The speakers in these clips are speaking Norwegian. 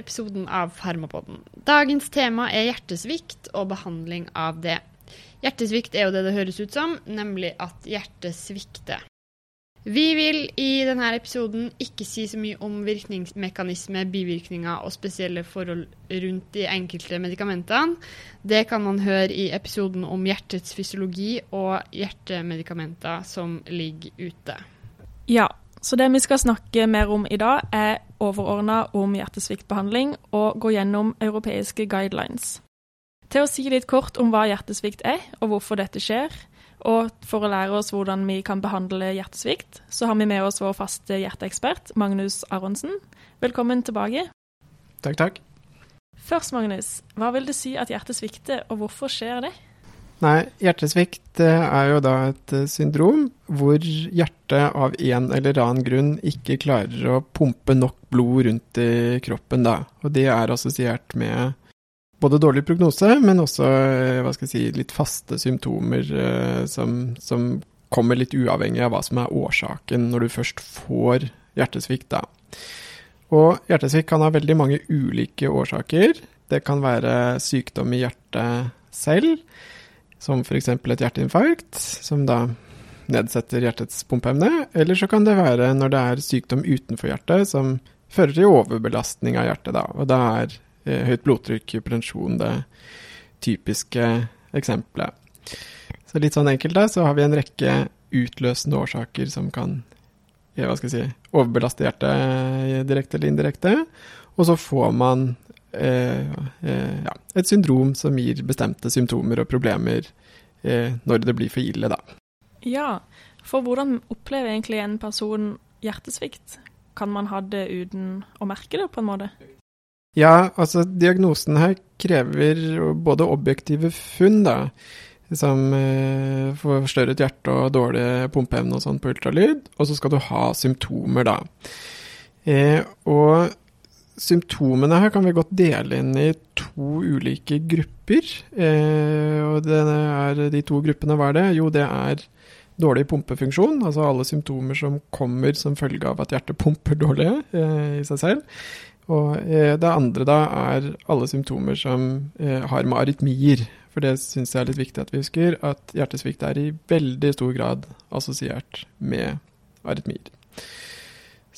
episoden av Farmapodden. Dagens tema er hjertesvikt og behandling av det. Hjertesvikt er jo det det høres ut som, nemlig at hjertet svikter. Vi vil i denne episoden ikke si så mye om virkningsmekanisme, bivirkninger og spesielle forhold rundt de enkelte medikamentene. Det kan man høre i episoden om hjertets fysiologi og hjertemedikamenter som ligger ute. Ja, så det vi skal snakke mer om i dag, er overordna om hjertesviktbehandling og gå gjennom europeiske guidelines. Til å si litt kort om hva hjertesvikt er, og hvorfor dette skjer, og for å lære oss hvordan vi kan behandle hjertesvikt, så har vi med oss vår faste hjerteekspert, Magnus Aronsen. Velkommen tilbake. Takk, takk. Først, Magnus, hva vil det si at hjertet svikter, og hvorfor skjer det? Nei, hjertesvikt eh, er jo da et eh, syndrom hvor hjertet av en eller annen grunn ikke klarer å pumpe nok blod rundt i kroppen da. Og det er assosiert med både dårlig prognose, men også eh, hva skal jeg si, litt faste symptomer som, som, kommer litt uavhengig av hva som er årsaken når du først får hjertesvikt. da. Og hjertesvikt kan ha veldig mange ulike årsaker. Det kan være sykdom i hjertet selv, som f.eks. et hjerteinfarkt, som da nedsetter hjertets pumpeevne. Eller så kan det være når det er sykdom utenfor hjertet, som fører til overbelastning av hjertet. da, Og da er Eh, høyt blodtrykk, hypertensjon det typiske eksempelet. Så litt sånn enkelt da, så har vi en rekke utløsende årsaker som kan hva skal jeg si, overbelaste hjertet direkte eller indirekte. Og så får man eh, eh, ja, et syndrom som gir bestemte symptomer og problemer eh, når det blir for ille, da. Ja, for hvordan opplever egentlig en person hjertesvikt? Kan man ha det uten å merke det, på en måte? Ja, altså diagnosen her krever både objektive funn, da, som eh, forstørret hjerte og dårlig pumpeevne og sånn på ultralyd, og så skal du ha symptomer, da. Eh, og symptomene her kan vi godt dele inn i to ulike grupper. Eh, og er, de to gruppene, hva er det? Jo, det er dårlig pumpefunksjon, altså alle symptomer som kommer som følge av at hjertet pumper dårlig eh, i seg selv. Og eh, det andre da er alle symptomer som eh, har med arytmier. For det syns jeg er litt viktig at vi husker, at hjertesvikt er i veldig stor grad assosiert med arytmier.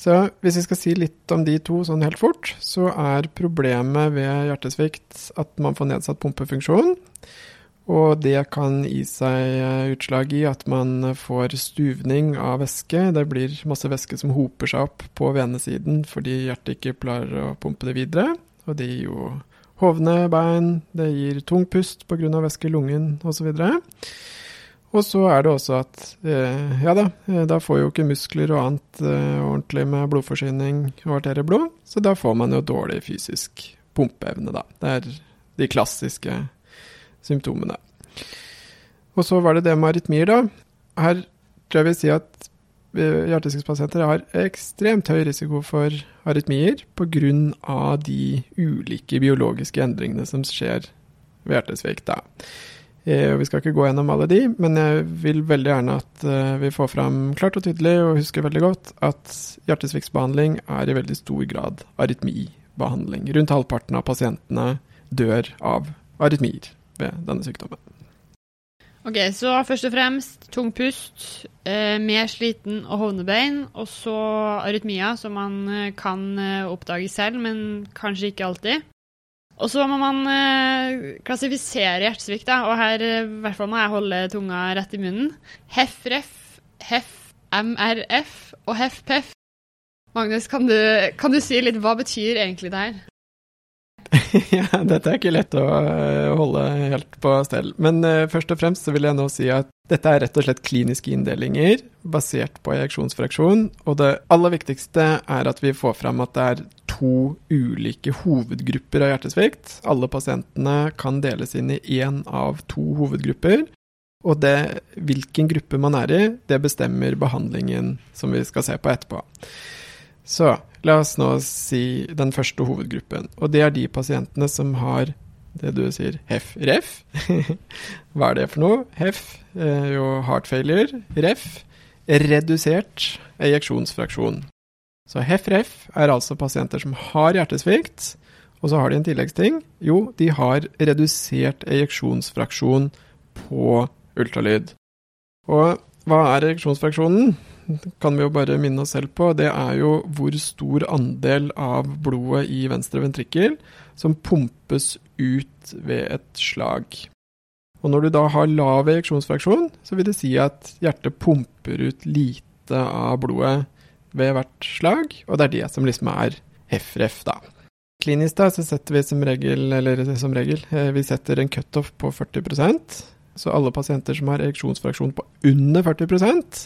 Så hvis vi skal si litt om de to sånn helt fort, så er problemet ved hjertesvikt at man får nedsatt pumpefunksjon. Og det kan gi seg eh, utslag i at man får stuvning av væske. Det blir masse væske som hoper seg opp på venesiden fordi hjertet ikke klarer å pumpe det videre. Og det gir jo hovne bein, det gir tung pust pga. væske i lungen osv. Og så er det også at eh, ja da, eh, da får jo ikke muskler og annet eh, ordentlig med blodforsyning og arterieblod, så da får man jo dårlig fysisk pumpeevne, da. Det er de klassiske symptomene. Og så var det det med arytmier, da. Her tror jeg vi sier at hjertesykdomspasienter har ekstremt høy risiko for arytmier pga. de ulike biologiske endringene som skjer ved hjertesvikt. Da. Eh, vi skal ikke gå gjennom alle de, men jeg vil veldig gjerne at eh, vi får fram klart og tydelig, og husker veldig godt, at hjertesviktbehandling er i veldig stor grad arytmibehandling. Rundt halvparten av pasientene dør av arytmier ved denne sykdommen. Ok, Så først og fremst tung pust, eh, mer sliten og hovnebein, og så arytmia, som man eh, kan oppdage selv, men kanskje ikke alltid. Og så må man eh, klassifisere hjertesvikt, da, og her eh, hvert fall må jeg holde tunga rett i munnen. HEF-REF, HEF-MRF og HEF-PEF. Magnus, kan du, kan du si litt hva betyr egentlig det her? ja, dette er ikke lett å eh, holde helt på stell. Men uh, først og fremst så vil jeg nå si at dette er rett og slett kliniske inndelinger basert på ejeksjonsfraksjon. Og det aller viktigste er at vi får fram at det er to ulike hovedgrupper av hjertesvikt. Alle pasientene kan deles inn i én av to hovedgrupper. Og det, hvilken gruppe man er i, det bestemmer behandlingen som vi skal se på etterpå. Så La oss nå si den første hovedgruppen, og det er de pasientene som har det du sier HEF-REF. Hva er det for noe? HEF, er jo heart failure. REF, redusert ejeksjonsfraksjon. Så HEF-REF er altså pasienter som har hjertesvikt, og så har de en tilleggsting. Jo, de har redusert ejeksjonsfraksjon på ultralyd. Og hva er ejeksjonsfraksjonen? Det kan vi jo bare minne oss selv på. Det er jo hvor stor andel av blodet i venstre ventrikkel som pumpes ut ved et slag. Og når du da har lav ejeksjonsfraksjon, så vil det si at hjertet pumper ut lite av blodet ved hvert slag, og det er de som liksom er HEF-REF, da. Klinisk da, så setter vi som regel, eller som regel, eh, vi setter en cutoff på 40% så alle pasienter som har ereksjonsfraksjon på under 40%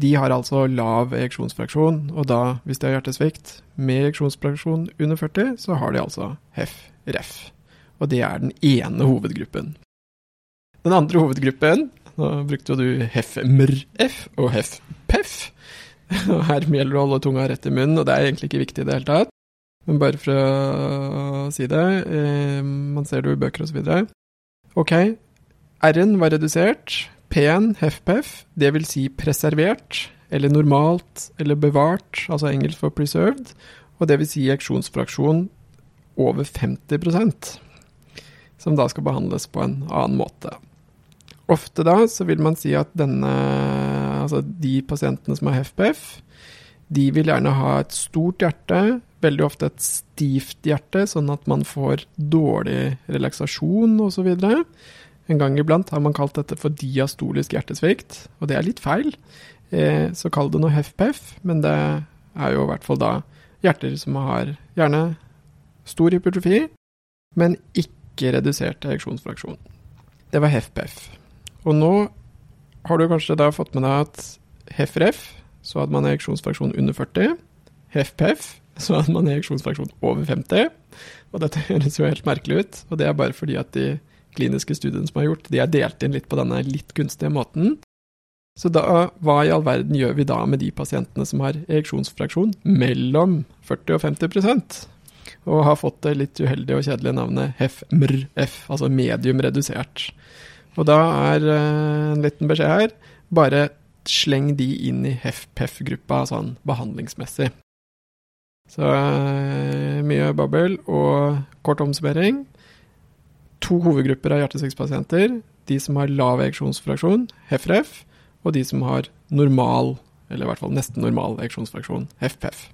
de har altså lav ereksjonsfraksjon, og da, hvis de har hjertesvikt med ereksjonsfraksjon under 40, så har de altså HEF-REF. Og det er den ene hovedgruppen. Den andre hovedgruppen, nå brukte jo du HEF-MRF og HEF-PEF, og her gjelder det å holde tunga rett i munnen, og det er egentlig ikke viktig i det hele tatt. Men bare for å si det, eh, man ser det jo i bøker osv. Ok, R-en var redusert. P-en, HEF-PEF, det vil si preservert, eller normalt, eller bevart, altså engelsk for preserved, og det vil si auksjonsfraksjon over 50% som da skal behandles på en annen måte. Ofte da så vil man si at denne, altså de pasientene som har HFPF, de vil gjerne ha et stort hjerte, veldig ofte et stivt hjerte, sånn at man får dårlig relaksasjon osv. En gang iblant har man kalt dette for diastolisk hjertesvikt, og det er litt feil. Eh, så kall det noe HFPF, men det er jo i hvert fall da hjerter som har gjerne stor hypertrofi, men ikke redusert ereksjonsfraksjon. Det var HFPF. Og nå har du kanskje da fått med deg at HFRF, så hadde man ereksjonsfraksjon under 40. HFPF, så hadde man ereksjonsfraksjon over 50. Og dette høres jo helt merkelig ut, og det er bare fordi at de kliniske studiene som er gjort, de er delt inn litt på denne litt gunstige måten. Så da, hva i all verden gjør vi da med de pasientene som har ereksjonsfraksjon mellom 40 og 50% og har fått det litt uheldige og kjedelige navnet HEF-MRF, altså medium redusert. Og da er uh, en liten beskjed her bare sleng de inn i HEF-PEF-gruppa sånn behandlingsmessig. Så uh, mye babbel og kort omsummering. To hovedgrupper av hjertesviktspasienter. De som har lav ejeksjonsfraksjon, HEF-REF, og de som har normal, eller i hvert fall nesten normal ejeksjonsfraksjon, HEF-PEF.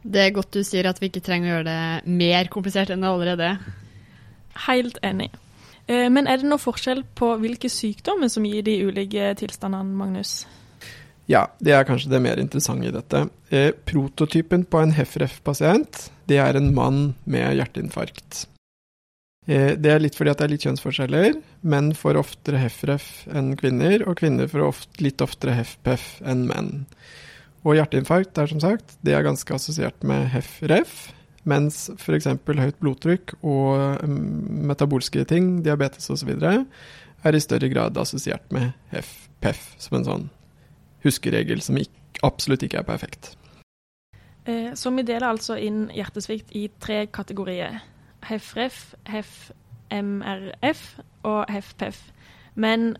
Det er godt du sier at vi ikke trenger å gjøre det mer komplisert enn det allerede er. Helt enig. Eh, men er det noe forskjell på hvilke sykdommer som gir de ulike tilstandene, Magnus? Ja, det er kanskje det mer interessante i dette. Eh, prototypen på en HEFREF-pasient, det er en mann med hjerteinfarkt. Eh, det er litt fordi at det er litt kjønnsforskjeller. Menn får oftere HEFREF enn kvinner, og kvinner får ofte, litt oftere HEFPEF enn menn. Og hjerteinfarkt er som sagt, det er ganske assosiert med HEF-REF. Mens f.eks. høyt blodtrykk og mm, metabolske ting, diabetes osv., er i større grad assosiert med HEF-PEF, som en sånn huskeregel som ikke, absolutt ikke er perfekt. Eh, så vi deler altså inn hjertesvikt i tre kategorier. HEF-REF, HEF-MRF og HEF-PEF. Men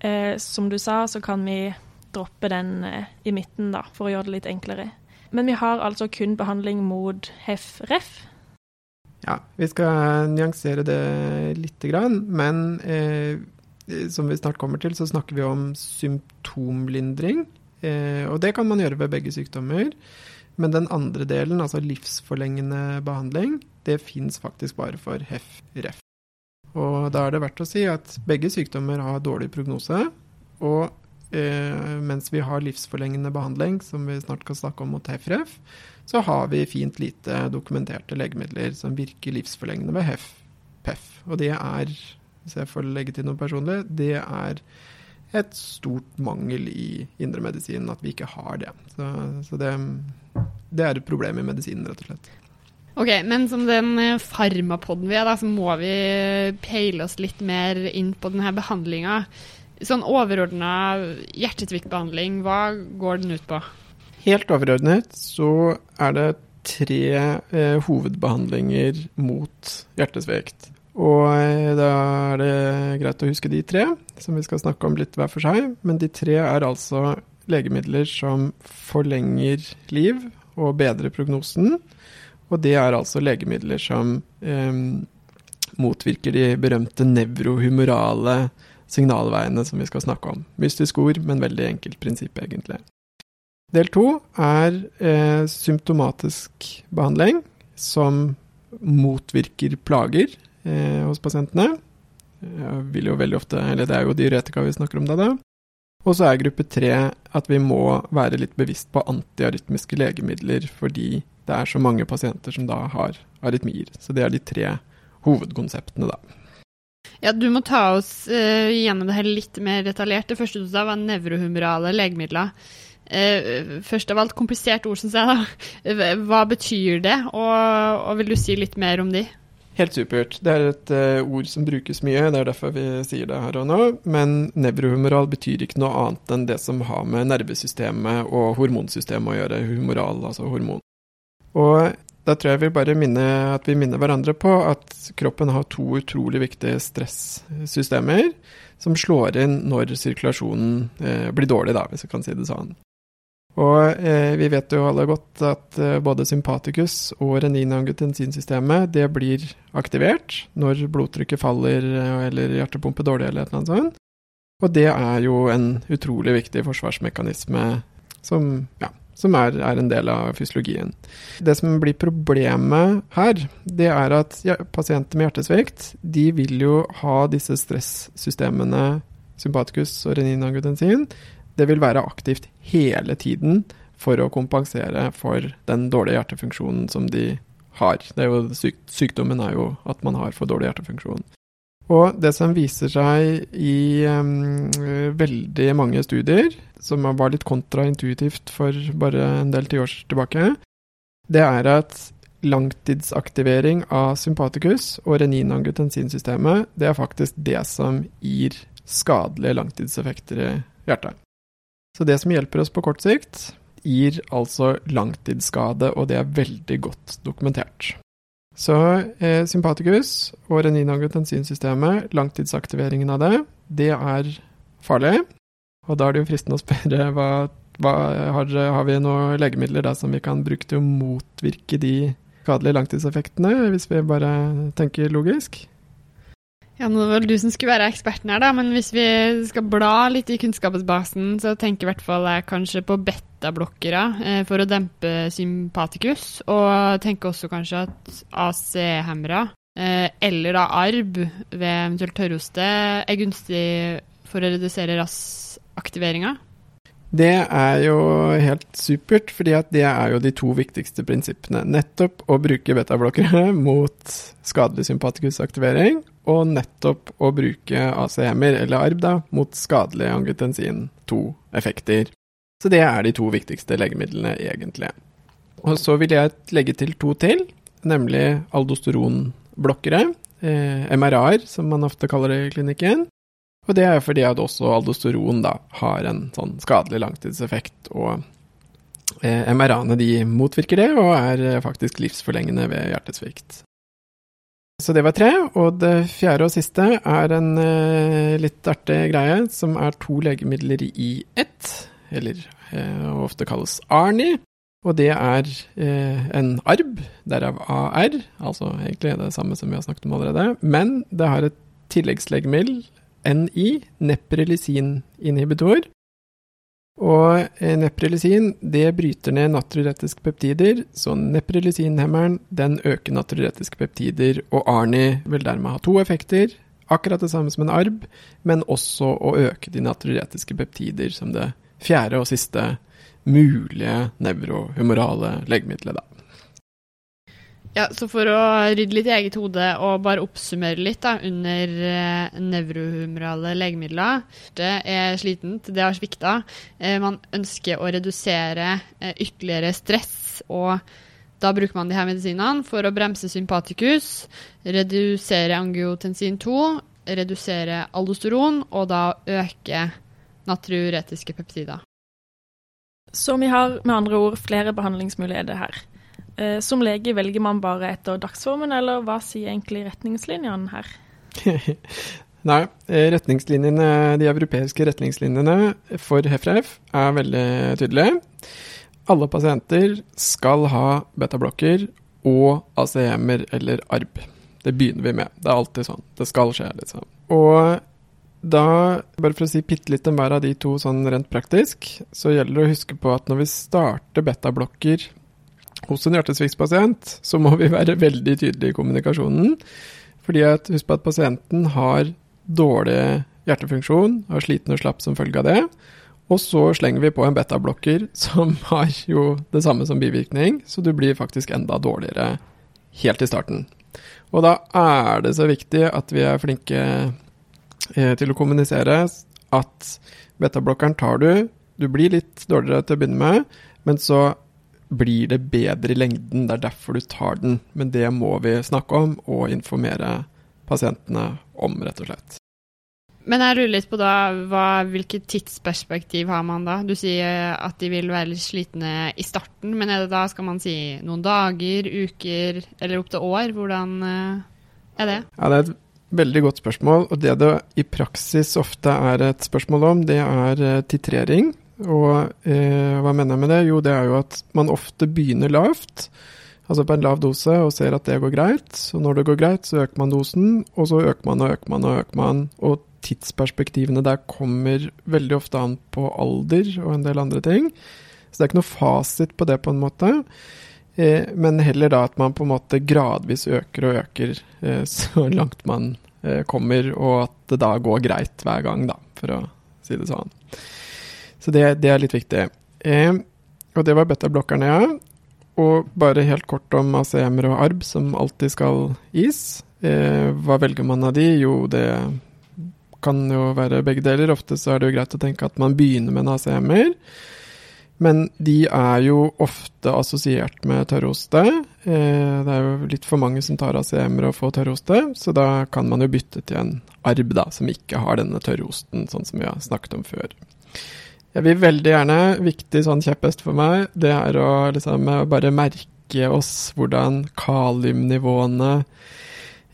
eh, som du sa, så kan vi droppe den eh, i midten, da, for å gjøre det litt enklere. Men vi har altså kun behandling mot HEF-REF. Ja, vi skal nyansere det lite grann, men eh, som vi snart kommer til, så snakker vi om symptomlindring. Eh, og det kan man gjøre ved begge sykdommer. Men den andre delen, altså livsforlengende behandling, det fins faktisk bare for HEF-REF. Og da er det verdt å si at begge sykdommer har dårlig prognose. Og mens vi har livsforlengende behandling, som vi snart kan snakke om mot HEF-REF, så har vi fint lite dokumenterte legemidler som virker livsforlengende ved HEF-PEF. Og det er, hvis jeg får legge til noe personlig, det er et stort mangel i indremedisinen at vi ikke har det. Så, så det, det, er et problem i medisinen, rett og slett. Ok, Men som den eh, farmapoden vi er, da, så må vi peile oss litt mer inn på denne behandlinga. Sånn overordna hjertetvikkbehandling, hva går den ut på? Helt overordnet så er det tre eh, hovedbehandlinger mot hjertesvikt. Og eh, da er det greit å huske de tre, som vi skal snakke om litt hver for seg. Men de tre er altså legemidler som forlenger liv og bedre prognosen. Og det er altså legemidler som eh, motvirker de berømte nevrohumorale signalveiene som vi skal snakke om. Mystisk ord, men veldig enkelt prinsipp, egentlig. Del to er eh, symptomatisk behandling som motvirker plager eh, hos pasientene. Ofte, Det er jo diuretika vi snakker om da. da. Og så er gruppe tre at vi må være litt bevisst på antiarytmiske legemidler fordi det er så mange pasienter som da har arytmier. Så det er de tre hovedkonseptene, da. Ja, Du må ta oss uh, gjennom det her litt mer detaljert. Det første du sa, var nevrohumorale legemidler. Uh, først av alt komplisert ord, syns jeg. da. Hva betyr det, og, og, vil du si litt mer om de? Helt supert. Det er et uh, ord som brukes mye, det er derfor vi sier det her og nå. Men nevrohumoral betyr ikke noe annet enn det som har med nervesystemet og hormonsystemet å gjøre. Humoral, altså hormon. Og da tror jeg vi bare minner, at vi minner hverandre på at kroppen har to utrolig viktige stressystemer som slår inn når sirkulasjonen eh, blir dårlig, da, hvis vi kan si det sånn. Og eh, vi vet jo alle godt at eh, både sympaticus og renin-angiotensinsystemet det blir aktivert når blodtrykket faller eh, eller hjertepumpe dårlig eller noe sånt. Og det er jo en utrolig viktig forsvarsmekanisme som ja, som er, er, en del av fysiologien. Det som blir problemet her, det er at ja, pasienter med hjertesvikt de vil jo ha disse stressystemene, sympaticus og renin-angiotensin, det vil være aktivt hele tiden for å kompensere for den dårlige hjertefunksjonen som de har. Er jo, syk, sykdommen er jo at man har for dårlig hjertefunksjon. Og det som viser seg i um, veldig mange studier, som var litt kontraintuitivt for bare en del tiår tilbake, det er at langtidsaktivering av sympaticus og renin-angiotensinsystemet, det er faktisk det som gir skadelige langtidseffekter i hjertet. Så det som hjelper oss på kort sikt, gir altså langtidsskade, og det er veldig godt dokumentert. Så eh, sympaticus og renin-angiotensinsystemet, langtidsaktiveringen av det, det er farlig. Og da er det jo fristende å spørre hva, hva har, har, vi noen legemidler da som vi kan bruke til å motvirke de skadelige langtidseffektene, hvis vi bare tenker logisk? Ja, nå var det du som skulle være eksperten her, da, men hvis vi skal bla litt i kunnskapsbasen, så tenker i hvert fall jeg kanskje på betablokkere eh, for å dempe sympaticus, og tenker også kanskje at AC-hemmere, eh, eller da ARB ved eventuelt tørrhoste, er gunstig for å redusere RAS-aktiveringa. Det er jo helt supert, fordi at det er jo de to viktigste prinsippene. Nettopp å bruke betablokkere mot skadelig sympatikusaktivering, og nettopp å bruke ACM-er, eller ARB, da, mot skadelig angiotensin 2-effekter. Så det er de to viktigste legemidlene, egentlig. Og så vil jeg legge til to til, nemlig aldosteronblokkere, eh, MRA-er, som man ofte kaller det i klinikken, og det er fordi at også aldosteron da har en sånn skadelig langtidseffekt, og eh, MRA-ene de motvirker det, og er eh, faktisk livsforlengende ved hjertesvikt. Så det var tre, og det fjerde og siste er en eh, litt artig greie, som er to legemidler i ett, eller eh, ofte kalles ARNI. Og det er eh, en arb, derav AR, altså egentlig det samme som vi har snakket om allerede, men det har et tilleggslegemiddel NI, neprelisin-inhibitor. Og eh, neprelisin det bryter ned natriuretiske peptider, så neprelisinhemmeren den øker natriuretiske peptider, og ARNI vil dermed ha to effekter, akkurat det samme som en ARB, men også å øke de natriuretiske peptider som det fjerde og siste mulige nevrohumorale legemiddelet, da. Ja, så for å rydde litt i eget hode og bare oppsummere litt da, under eh, nevrohumorale legemidler. Det er slitent, det har svikta. Eh, man ønsker å redusere eh, ytterligere stress, og da bruker man de her medisinene for å bremse sympatikus, redusere angiotensin 2, redusere aldosteron, og da øke natriuretiske peptider. Så vi har med andre ord flere behandlingsmuligheter her. Eh, som lege velger man bare etter dagsformen, eller hva sier egentlig retningslinjene her? Nei, eh, retningslinjene, de europeiske retningslinjene for HEFREF er veldig tydelige. alle pasienter skal ha betablokker og ACM-er eller ARB. Det begynner vi med. Det er alltid sånn. Det skal skje, liksom. Og da, bare for å si bitte litt om hver av de to sånn rent praktisk, så gjelder det å huske på at når vi starter betablokker hos en hjertesviktspasient, så må vi være veldig tydelige i kommunikasjonen. Fordi at husk på at pasienten har dårlig hjertefunksjon, har sliten og slapp som følge av det. Og så slenger vi på en betablokker som har jo det samme som bivirkning, så du blir faktisk enda dårligere helt i starten. Og da er det så viktig at vi er flinke til å kommunisere at betablokkeren tar du, du blir litt dårligere til å begynne med, men så blir det bedre i lengden. Det er derfor du tar den. Men det må vi snakke om og informere pasientene om, rett og slett. Men jeg lurer litt på da, hva, hvilket tidsperspektiv har man da? Du sier at de vil være litt slitne i starten, men er det da, skal man si noen dager, uker eller opptil år? Hvordan uh, er det? Ja, Det er et veldig godt spørsmål. Og det det i praksis ofte er et spørsmål om, det er uh, titrering. Og eh, hva mener jeg med det? Jo, det er jo at man ofte begynner lavt. Altså på en lav dose og ser at det går greit. Så når det går greit, så øker man dosen, og så øker man og øker man og øker man. Og tidsperspektivene der kommer veldig ofte an på alder og en del andre ting. Så det er ikke noe fasit på det, på en måte. Eh, men heller da at man på en måte gradvis øker og øker eh, så langt man eh, kommer, og at det da går greit hver gang, da, for å si det sånn. Så det, det er litt viktig. Og det var beta-blokkerne, ja. Og bare helt kort om ACM-er og ARB, som alltid skal gis. Hva velger man av de? Jo, det kan jo være begge deler. Ofte så er det jo greit å tenke at man begynner med en ACM-er. Men de er jo ofte assosiert med tørrhoste. Eh, det er jo litt for mange som tar ACM-er og får tørrhoste, så da kan man jo bytte til en arb da, som ikke har denne tørrhosten, sånn som vi har snakket om før. Jeg vil veldig gjerne, viktig sånn kjepphest for meg, det er å liksom bare merke oss hvordan kaliumnivåene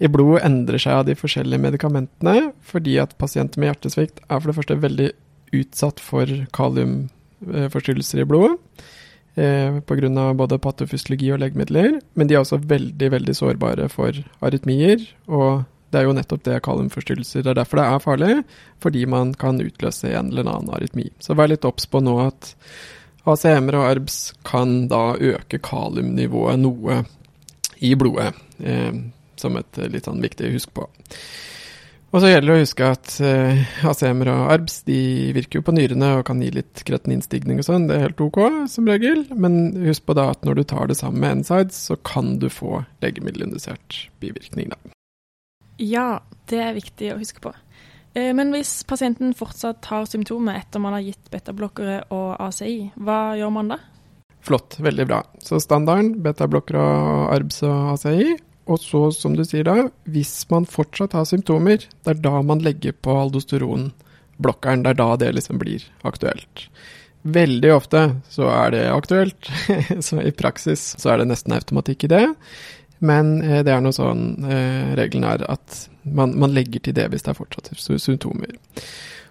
i blodet endrer seg av de forskjellige medikamentene, fordi at pasienter med hjertesvikt er for det første veldig utsatt for kaliumforstyrrelser i blodet. Eh, Pga. både patofysiologi og legemidler. Men de er også veldig veldig sårbare for arytmier. Og det er jo nettopp det kaliumforstyrrelser Det er derfor det er farlig, fordi man kan utløse en eller annen arytmi. Så vær litt obs på nå at ACM-er og ARBS kan da øke kaliumnivået noe i blodet. Eh, som et eh, litt sånn viktig husk på. Og så gjelder det å huske at eh, ACM-er og ARBS de virker jo på nyrene og kan gi litt kretininstigning og sånn, det er helt ok som regel. Men husk på da at når du tar det sammen med NSIDES, så kan du få legemiddelindusert bivirkning, da. Ja, det er viktig å huske på. Eh, men hvis pasienten fortsatt har symptomer etter man har gitt betablokkere og ACI, hva gjør man da? Flott, veldig bra. Så standarden, betablokkere og ARBS og ACI, og så, som du sier da, hvis man fortsatt har symptomer, det er da man legger på aldosteronblokkeren. Det er da det liksom blir aktuelt. Veldig ofte så er det aktuelt, så i praksis så er det nesten automatikk i det. Men eh, det er noe sånn eh, regelen er at man, man, legger til det hvis det er fortsatt symptomer.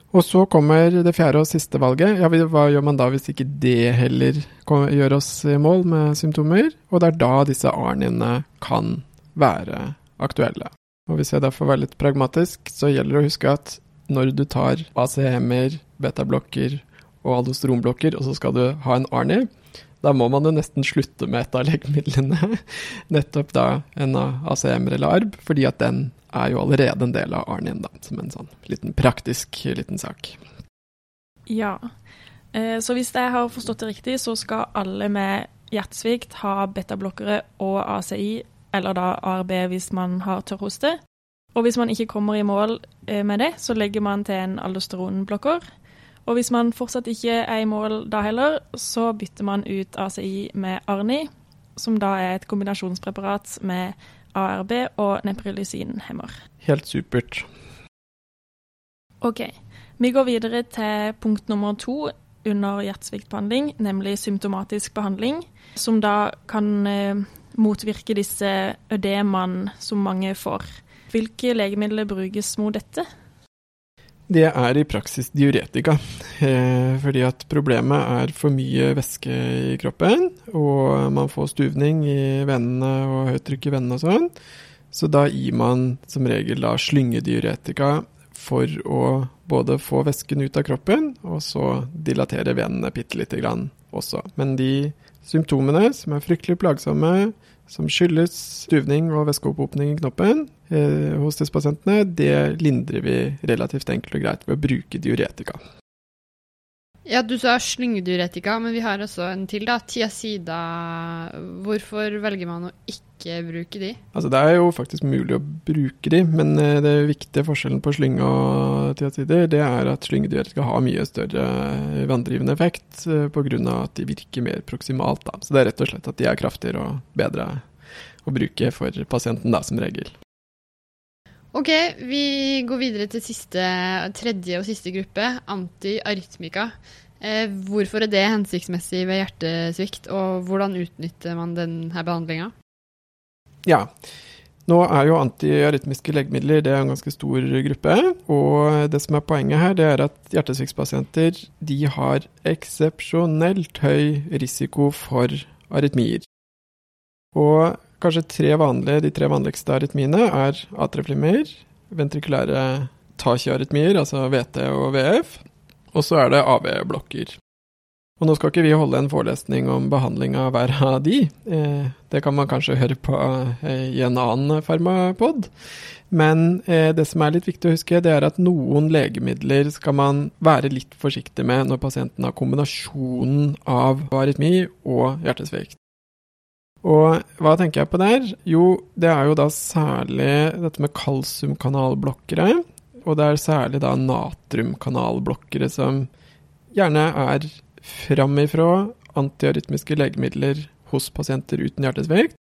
Og så kommer det fjerde og siste valget. Ja, hva gjør man da hvis ikke det heller gjør oss i mål med symptomer? Og det er da disse arniene kan være aktuelle. Og Hvis jeg derfor være litt pragmatisk, så gjelder det å huske at når du tar ACM-er, betablokker og aldosteronblokker, og så skal du ha en ARNI, da må man jo nesten slutte med et av legemidlene. Nettopp da en ACM-er eller ARB, fordi at den er jo allerede en del av ARNI-en, da, som en sånn liten praktisk liten sak. Ja, eh, så hvis jeg har forstått det riktig, så skal alle med hjertesvikt ha betablokkere og ACI eller da ARB hvis man har tørrhoste. Og hvis man ikke kommer i mål eh, med det, så legger man til en aldosteronblokker. Og hvis man fortsatt ikke er i mål da heller, så bytter man ut ACI med Arni, som da er et kombinasjonspreparat med ARB og neprilysinhemmer. Helt supert. OK. Vi går videre til punkt nummer to under hjertesviktbehandling, nemlig symptomatisk behandling, som da kan eh, motvirke disse ødemene som mange får. Hvilke legemidler brukes mot dette? det er i praksis diuretika. Eh, fordi at problemet er for mye væske i kroppen, og man får stuvning i vennene og høyt trykk i vennene og sånn. Så da gir man som regel da slyngediuretika for å både få væsken ut av kroppen, og så dilatere venene bitte lite grann også. Men de symptomene som er fryktelig plagsomme, som skyldes stuvning og væskeopphopning i knoppen eh, hos disse det lindrer vi relativt enkelt og greit ved å bruke diuretika. Ja, du sa slyngdiuretika, men vi har også en til, da. Tiasida. Hvorfor velger man å ikke bruke de? Altså, det er jo faktisk mulig å bruke de, men eh, det viktige forskjellen på slynge og tiasider, det er at slyngediuretika har mye større vanndrivende effekt eh, pga. at de virker mer proksimalt. Da. Så det er rett og slett at de er kraftigere og bedre å bruke for pasienten, da, som regel. Ok, vi går videre til siste, tredje og siste gruppe, antiarytmika. Eh, hvorfor er det hensiktsmessig ved hjertesvikt, og hvordan utnytter man denne behandlinga? Ja, nå er jo antiarytmiske legemidler det er en ganske stor gruppe. Og det som er poenget her, det er at hjertesviktpasienter de har eksepsjonelt høy risiko for arytmier. Og Kanskje tre vanlige, de tre vanligste arytmiene er atrieflimmer, ventrikulære tachyarytmier, altså VT og VF, og så er det AV-blokker. Og nå skal ikke vi holde en forelesning om behandling av hver av de, eh, det kan man kanskje høre på eh, i en annen farmapod. Men eh, det som er litt viktig å huske, det er at noen legemidler skal man være litt forsiktig med når pasienten har kombinasjonen av arytmi og hjertesvikt. Og hva tenker jeg på der? Jo, det er jo da særlig dette med kalsiumkanalblokkere. Og det er særlig da natriumkanalblokkere som gjerne er framifrå antiarytmiske legemidler hos pasienter uten hjertesvikt,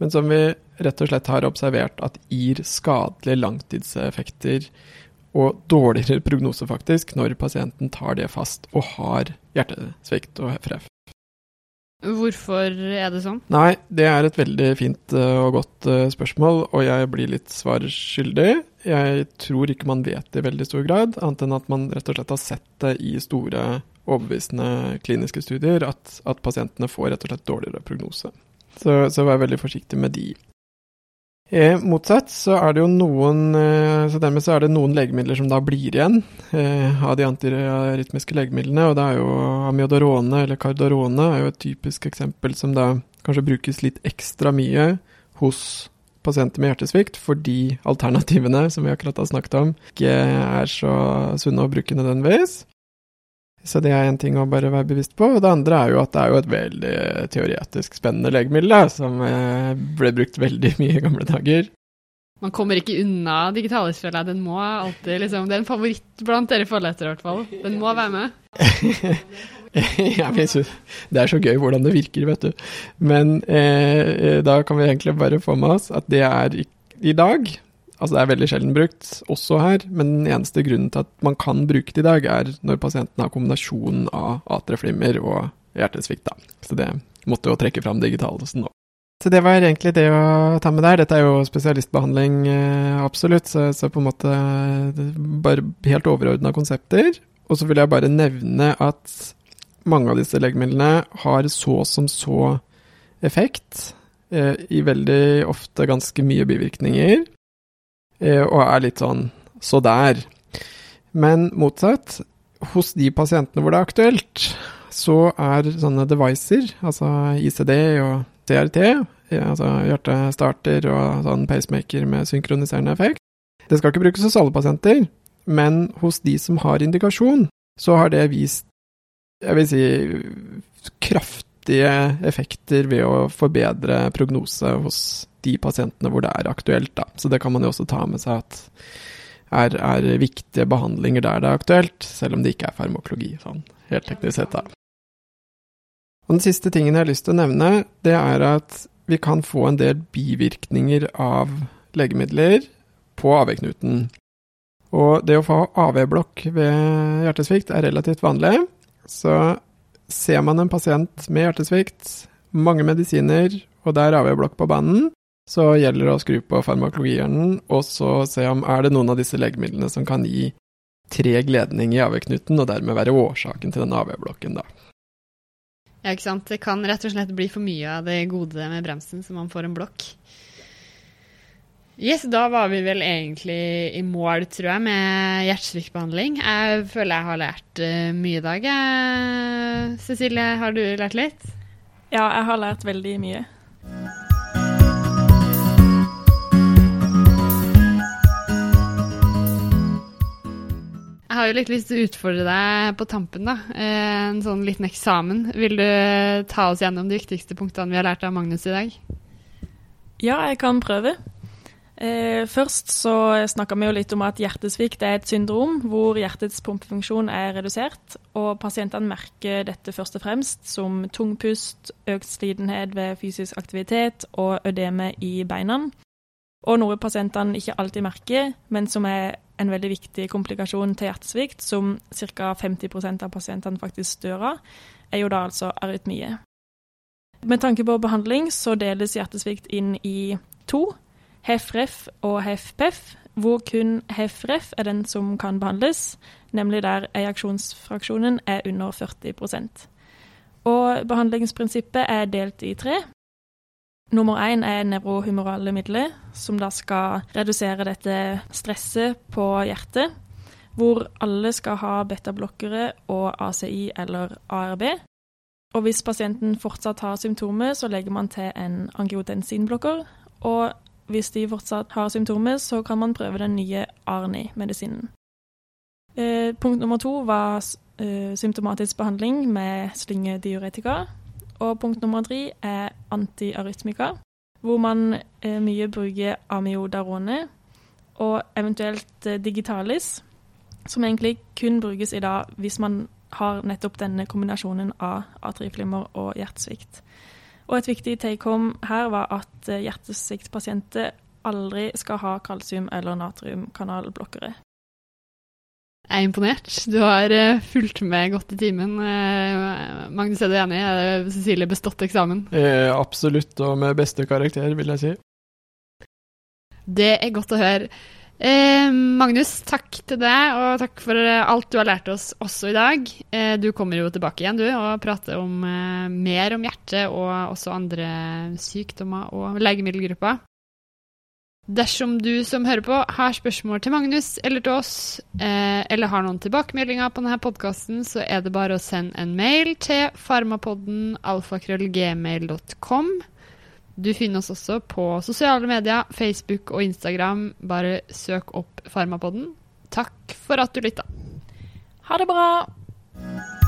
men som vi rett og slett har observert at gir skadelige langtidseffekter og dårligere prognose, faktisk, når pasienten tar det fast og har hjertesvikt og FRF. Hvorfor er det sånn? Nei, det er et veldig fint eh, og godt eh, spørsmål, og jeg blir litt svarskyldig. Jeg tror ikke man vet det i veldig stor grad, annet enn at man rett og slett har sett det i store, overbevisende kliniske studier, at, at pasientene får rett og slett dårligere prognose. Så, så vær veldig forsiktig med de. Eh, motsatt så er det jo noen eh, Så dermed så er det noen legemidler som da blir igjen eh, av de antirytmiske legemidlene. Og det er jo amiodarone eller cardarone er jo et typisk eksempel som da kanskje brukes litt ekstra mye hos pasienter med hjertesvikt, fordi alternativene som vi akkurat har snakket om, ikke er så sunne å bruke nødvendigvis. Så det er én ting å bare være bevisst på. Og det andre er jo at det er jo et veldig teoretisk spennende legemiddel, da, som eh, ble brukt veldig mye i gamle dager. Man kommer ikke unna digitalisfella. Den må alltid liksom Det er en favoritt blant dere forleter i hvert fall. Den må være med. ja, det er så gøy hvordan det virker, vet du. Men eh, da kan vi egentlig bare få med oss at det er i dag Altså det er veldig sjelden brukt, også her, men den eneste grunnen til at man kan bruke det i dag, er når pasienten har kombinasjonen av atrieflimmer og hjertesvikt. Da. Så det måtte jo trekke fram digitalsen nå. Så det var egentlig det å ta med der. Dette er jo spesialistbehandling, eh, absolutt, så, så, på en måte bare helt overordna konsepter. Og så vil jeg bare nevne at mange av disse legemidlene har så som så effekt, eh, i veldig ofte ganske mye bivirkninger. Eh, og er litt sånn så der. Men motsatt, hos de pasientene hvor det er aktuelt, så er sånne devices, altså ICD og CRT, altså hjertestarter og sånn pacemaker med synkroniserende effekt, det skal ikke brukes hos alle pasienter, men hos de som har indikasjon, så har det vist, jeg vil si, kraftige effekter ved å forbedre prognose hos de pasientene hvor det er aktuelt. Da. Så det kan man jo også ta med seg at er, er viktige behandlinger der det er aktuelt, selv om det ikke er farmakologi, sånn helt teknisk sett. da. Og Den siste tingen jeg har lyst til å nevne, det er at vi kan få en del bivirkninger av legemidler på AV-knuten. Og det å få AV-blokk ved hjertesvikt er relativt vanlig. Så ser man en pasient med hjertesvikt, mange medisiner, og det er AV-blokk på banen, så gjelder det å skru på farmakologihjernen og så se om er det noen av disse legemidlene som kan gi treg ledning i AV-knuten, og dermed være årsaken til den AV-blokken, da. Ja, ikke sant. Det kan rett og slett bli for mye av det gode med bremsen, så man får en blokk. Yes, da var vi vel egentlig i mål, tror jeg, med hjertesviktbehandling. Jeg føler jeg har lært uh, mye i dag. Jeg. Cecilie, har du lært litt? Ja, jeg har lært veldig mye. Jeg har jo litt lyst til å utfordre deg på tampen, da. Eh, en sånn liten eksamen. Vil du ta oss gjennom de viktigste punktene vi har lært av Magnus i dag? Ja, jeg kan prøve. Eh, først så snakka vi jo litt om at hjertesvikt er et syndrom hvor hjertets pumpefunksjon er redusert, og pasientene merker dette først og fremst som tungpust, økt slitenhet ved fysisk aktivitet og ødeme i beina. Og noe pasientene ikke alltid merker, men som er en veldig viktig komplikasjon til hjertesvikt, som ca. 50% av pasientene faktisk dør av, er jo da altså arytmie. Med tanke på behandling så deles hjertesvikt inn i to, HEFREF og HEFPEF, hvor kun HEFREF er den som kan behandles, nemlig der ejaksjonsfraksjonen er under 40% Og behandlingsprinsippet er delt i tre. Nummer én er nevrohumorale midler, som da skal redusere dette stresset på hjertet. Hvor alle skal ha betablokkere og ACI eller ARB. Og hvis pasienten fortsatt har symptomer, så legger man til en angiotensinblokker. Og hvis de fortsatt har symptomer, så kan man prøve den nye ARNI-medisinen. Eh, punkt nummer to var eh, symptomatisk behandling med slyngediuretika. Og punkt nummer tre er antiarytmika, hvor man eh, mye bruker amiodarone og eventuelt eh, digitalis, som egentlig kun brukes i dag hvis man har nettopp denne kombinasjonen av atrieflimmer og hjertesvikt. Og et viktig take home her var at eh, hjertesviktpasienter aldri skal ha kalsium- eller natriumkanalblokkere. Jeg er imponert. Du har uh, fulgt med godt i timen. Uh, Magnus, er du enig? Er Cecilie bestått eksamen? Eh, absolutt, og med beste karakter, vil jeg si. Det er godt å høre. Eh, Magnus, takk til deg, og takk for alt du har lært oss også i dag. Eh, du kommer jo tilbake igjen, du, og prater om, eh, mer om hjertet og også andre sykdommer og legemiddelgrupper. Dersom du som hører på har spørsmål til Magnus eller til oss, eh, eller har noen tilbakemeldinger på denne podkasten, så er det bare å sende en mail til farmapodden alfakrøllgmail.com. Du finner oss også på sosiale medier, Facebook og Instagram. Bare søk opp Farmapodden. Takk for at du lytta. Ha det bra!